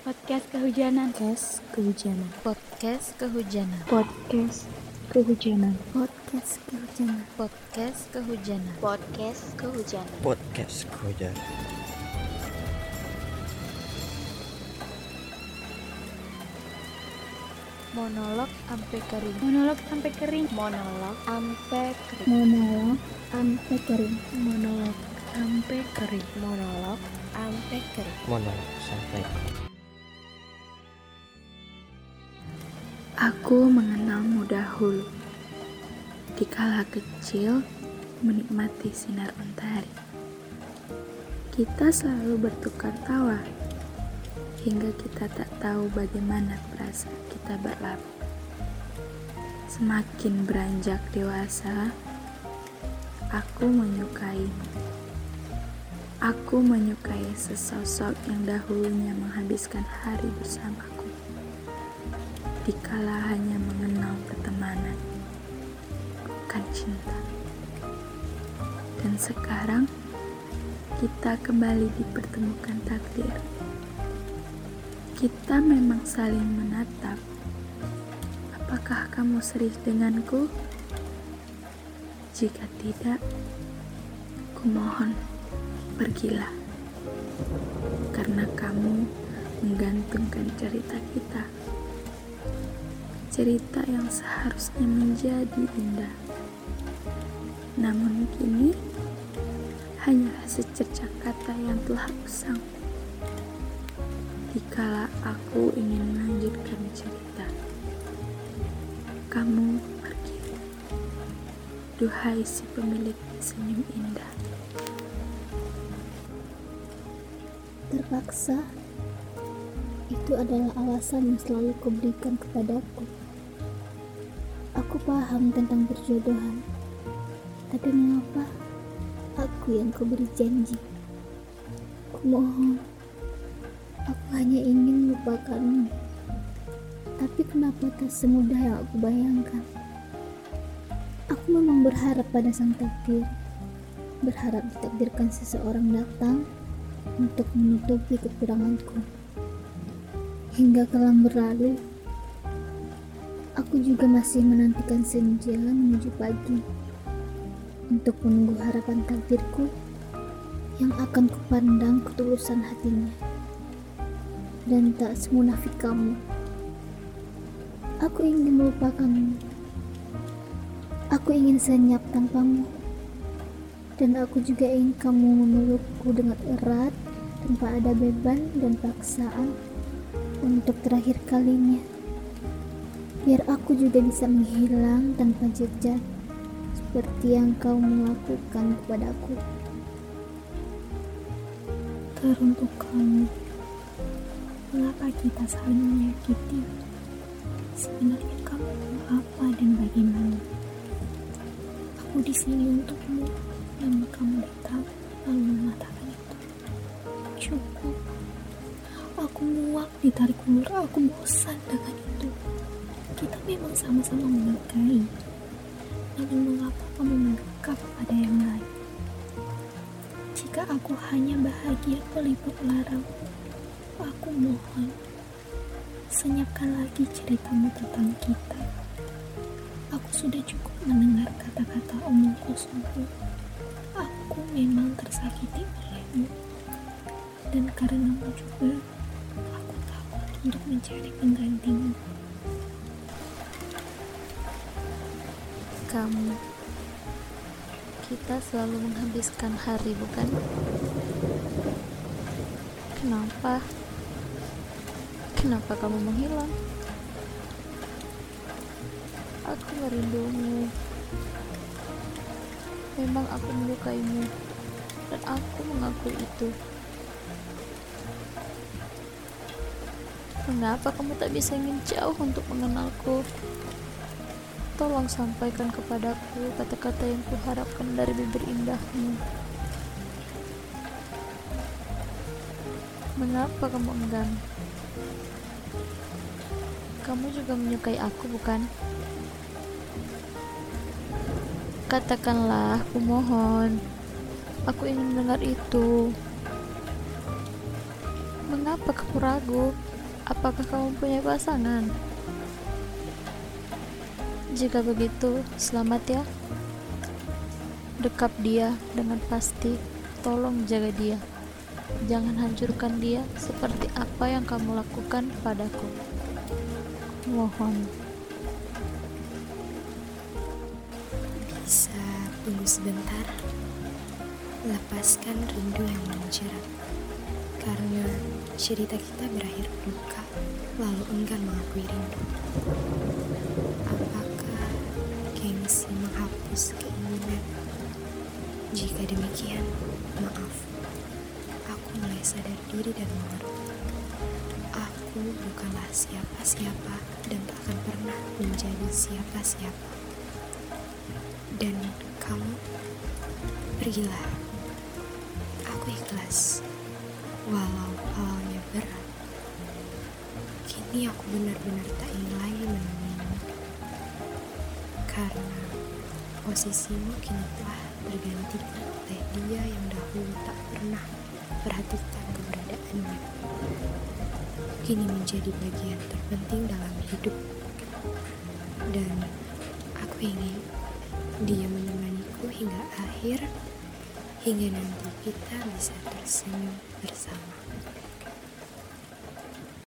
Podcast kehujanan. Podcast kehujanan. Podcast kehujanan. Podcast kehujanan. Podcast kehujanan. Podcast kehujanan. Podcast kehujanan. Podcast kehujanan. Monolog ampe kering. Monolog sampai kering. Monolog ampe kering. Monolog ampe kering. Monolog ampe kering. Monolog ampe kering. Monolog sampai Aku mengenalmu dahulu. Di kala kecil, menikmati sinar mentari. Kita selalu bertukar tawa, hingga kita tak tahu bagaimana perasaan kita berlalu. Semakin beranjak dewasa, aku menyukaimu. Aku menyukai sesosok yang dahulunya menghabiskan hari bersamaku dikala hanya mengenal pertemanan, bukan cinta. Dan sekarang kita kembali dipertemukan takdir. Kita memang saling menatap. Apakah kamu serius denganku? Jika tidak, kumohon pergilah. Karena kamu menggantungkan cerita kita cerita yang seharusnya menjadi indah. Namun kini hanyalah secercah kata yang telah usang. Dikala aku ingin melanjutkan cerita, kamu pergi. Duhai si pemilik senyum indah. Terpaksa, itu adalah alasan yang selalu kau berikan kepadaku. Aku paham tentang perjodohan, tapi mengapa aku yang kau beri janji? Kumohon, aku hanya ingin melupakanmu. Tapi kenapa tak semudah yang aku bayangkan? Aku memang berharap pada sang takdir, berharap ditakdirkan seseorang datang untuk menutupi kekuranganku. Hingga kelam berlalu, aku juga masih menantikan senja menuju pagi untuk menunggu harapan takdirku yang akan kupandang ketulusan hatinya dan tak semunafik kamu. Aku ingin melupakanmu. Aku ingin senyap tanpamu. Dan aku juga ingin kamu memelukku dengan erat tanpa ada beban dan paksaan untuk terakhir kalinya. Biar aku juga bisa menghilang tanpa jejak seperti yang kau melakukan kepadaku. Teruntuk kamu, mengapa kita saling menyakiti? Sebenarnya kamu apa dan bagaimana? Aku di sini untukmu, namun kamu datang lalu mengatakan itu. Cukup. Muak ditarik ulur, aku bosan dengan itu. Kita memang sama-sama menyukai. Namun mengapa kamu mendekat pada yang lain? Jika aku hanya bahagia peliput larang, aku mohon senyapkan lagi ceritamu tentang kita. Aku sudah cukup mendengar kata-kata omong kosongmu. Aku memang tersakiti olehmu. Dan karenamu juga, untuk mencari penggantimu. Kamu. Kita selalu menghabiskan hari, bukan? Kenapa? Kenapa kamu menghilang? Aku merindumu. Memang aku menyukaimu, dan aku mengakui itu. Mengapa kamu tak bisa ingin jauh untuk mengenalku? Tolong sampaikan kepadaku kata-kata yang kuharapkan dari bibir indahmu. Mengapa kamu enggan? Kamu juga menyukai aku, bukan? Katakanlah, aku mohon. Aku ingin mendengar itu. Mengapa kamu ragu? Apakah kamu punya pasangan? Jika begitu, selamat ya. Dekap dia dengan pasti. Tolong jaga dia. Jangan hancurkan dia seperti apa yang kamu lakukan padaku. Mohon. Bisa tunggu sebentar? Lepaskan rindu yang menjerat. Karena cerita kita berakhir duka, lalu enggan mengakui rindu. Apakah gengsi menghapus keinginan? Jika demikian, maaf. Aku mulai sadar diri dan mengerti. Aku bukanlah siapa-siapa dan tak akan pernah menjadi siapa-siapa. Dan kamu, pergilah. Aku ikhlas, walau awalnya berat. Kini aku benar-benar tak ingin lagi menemuimu. Karena posisimu kini telah bergantikan oleh dia yang dahulu tak pernah perhatikan keberadaannya. Kini menjadi bagian terpenting dalam hidup. Dan aku ingin dia menemaniku hingga akhir, hingga nanti kita bisa tersenyum bersama.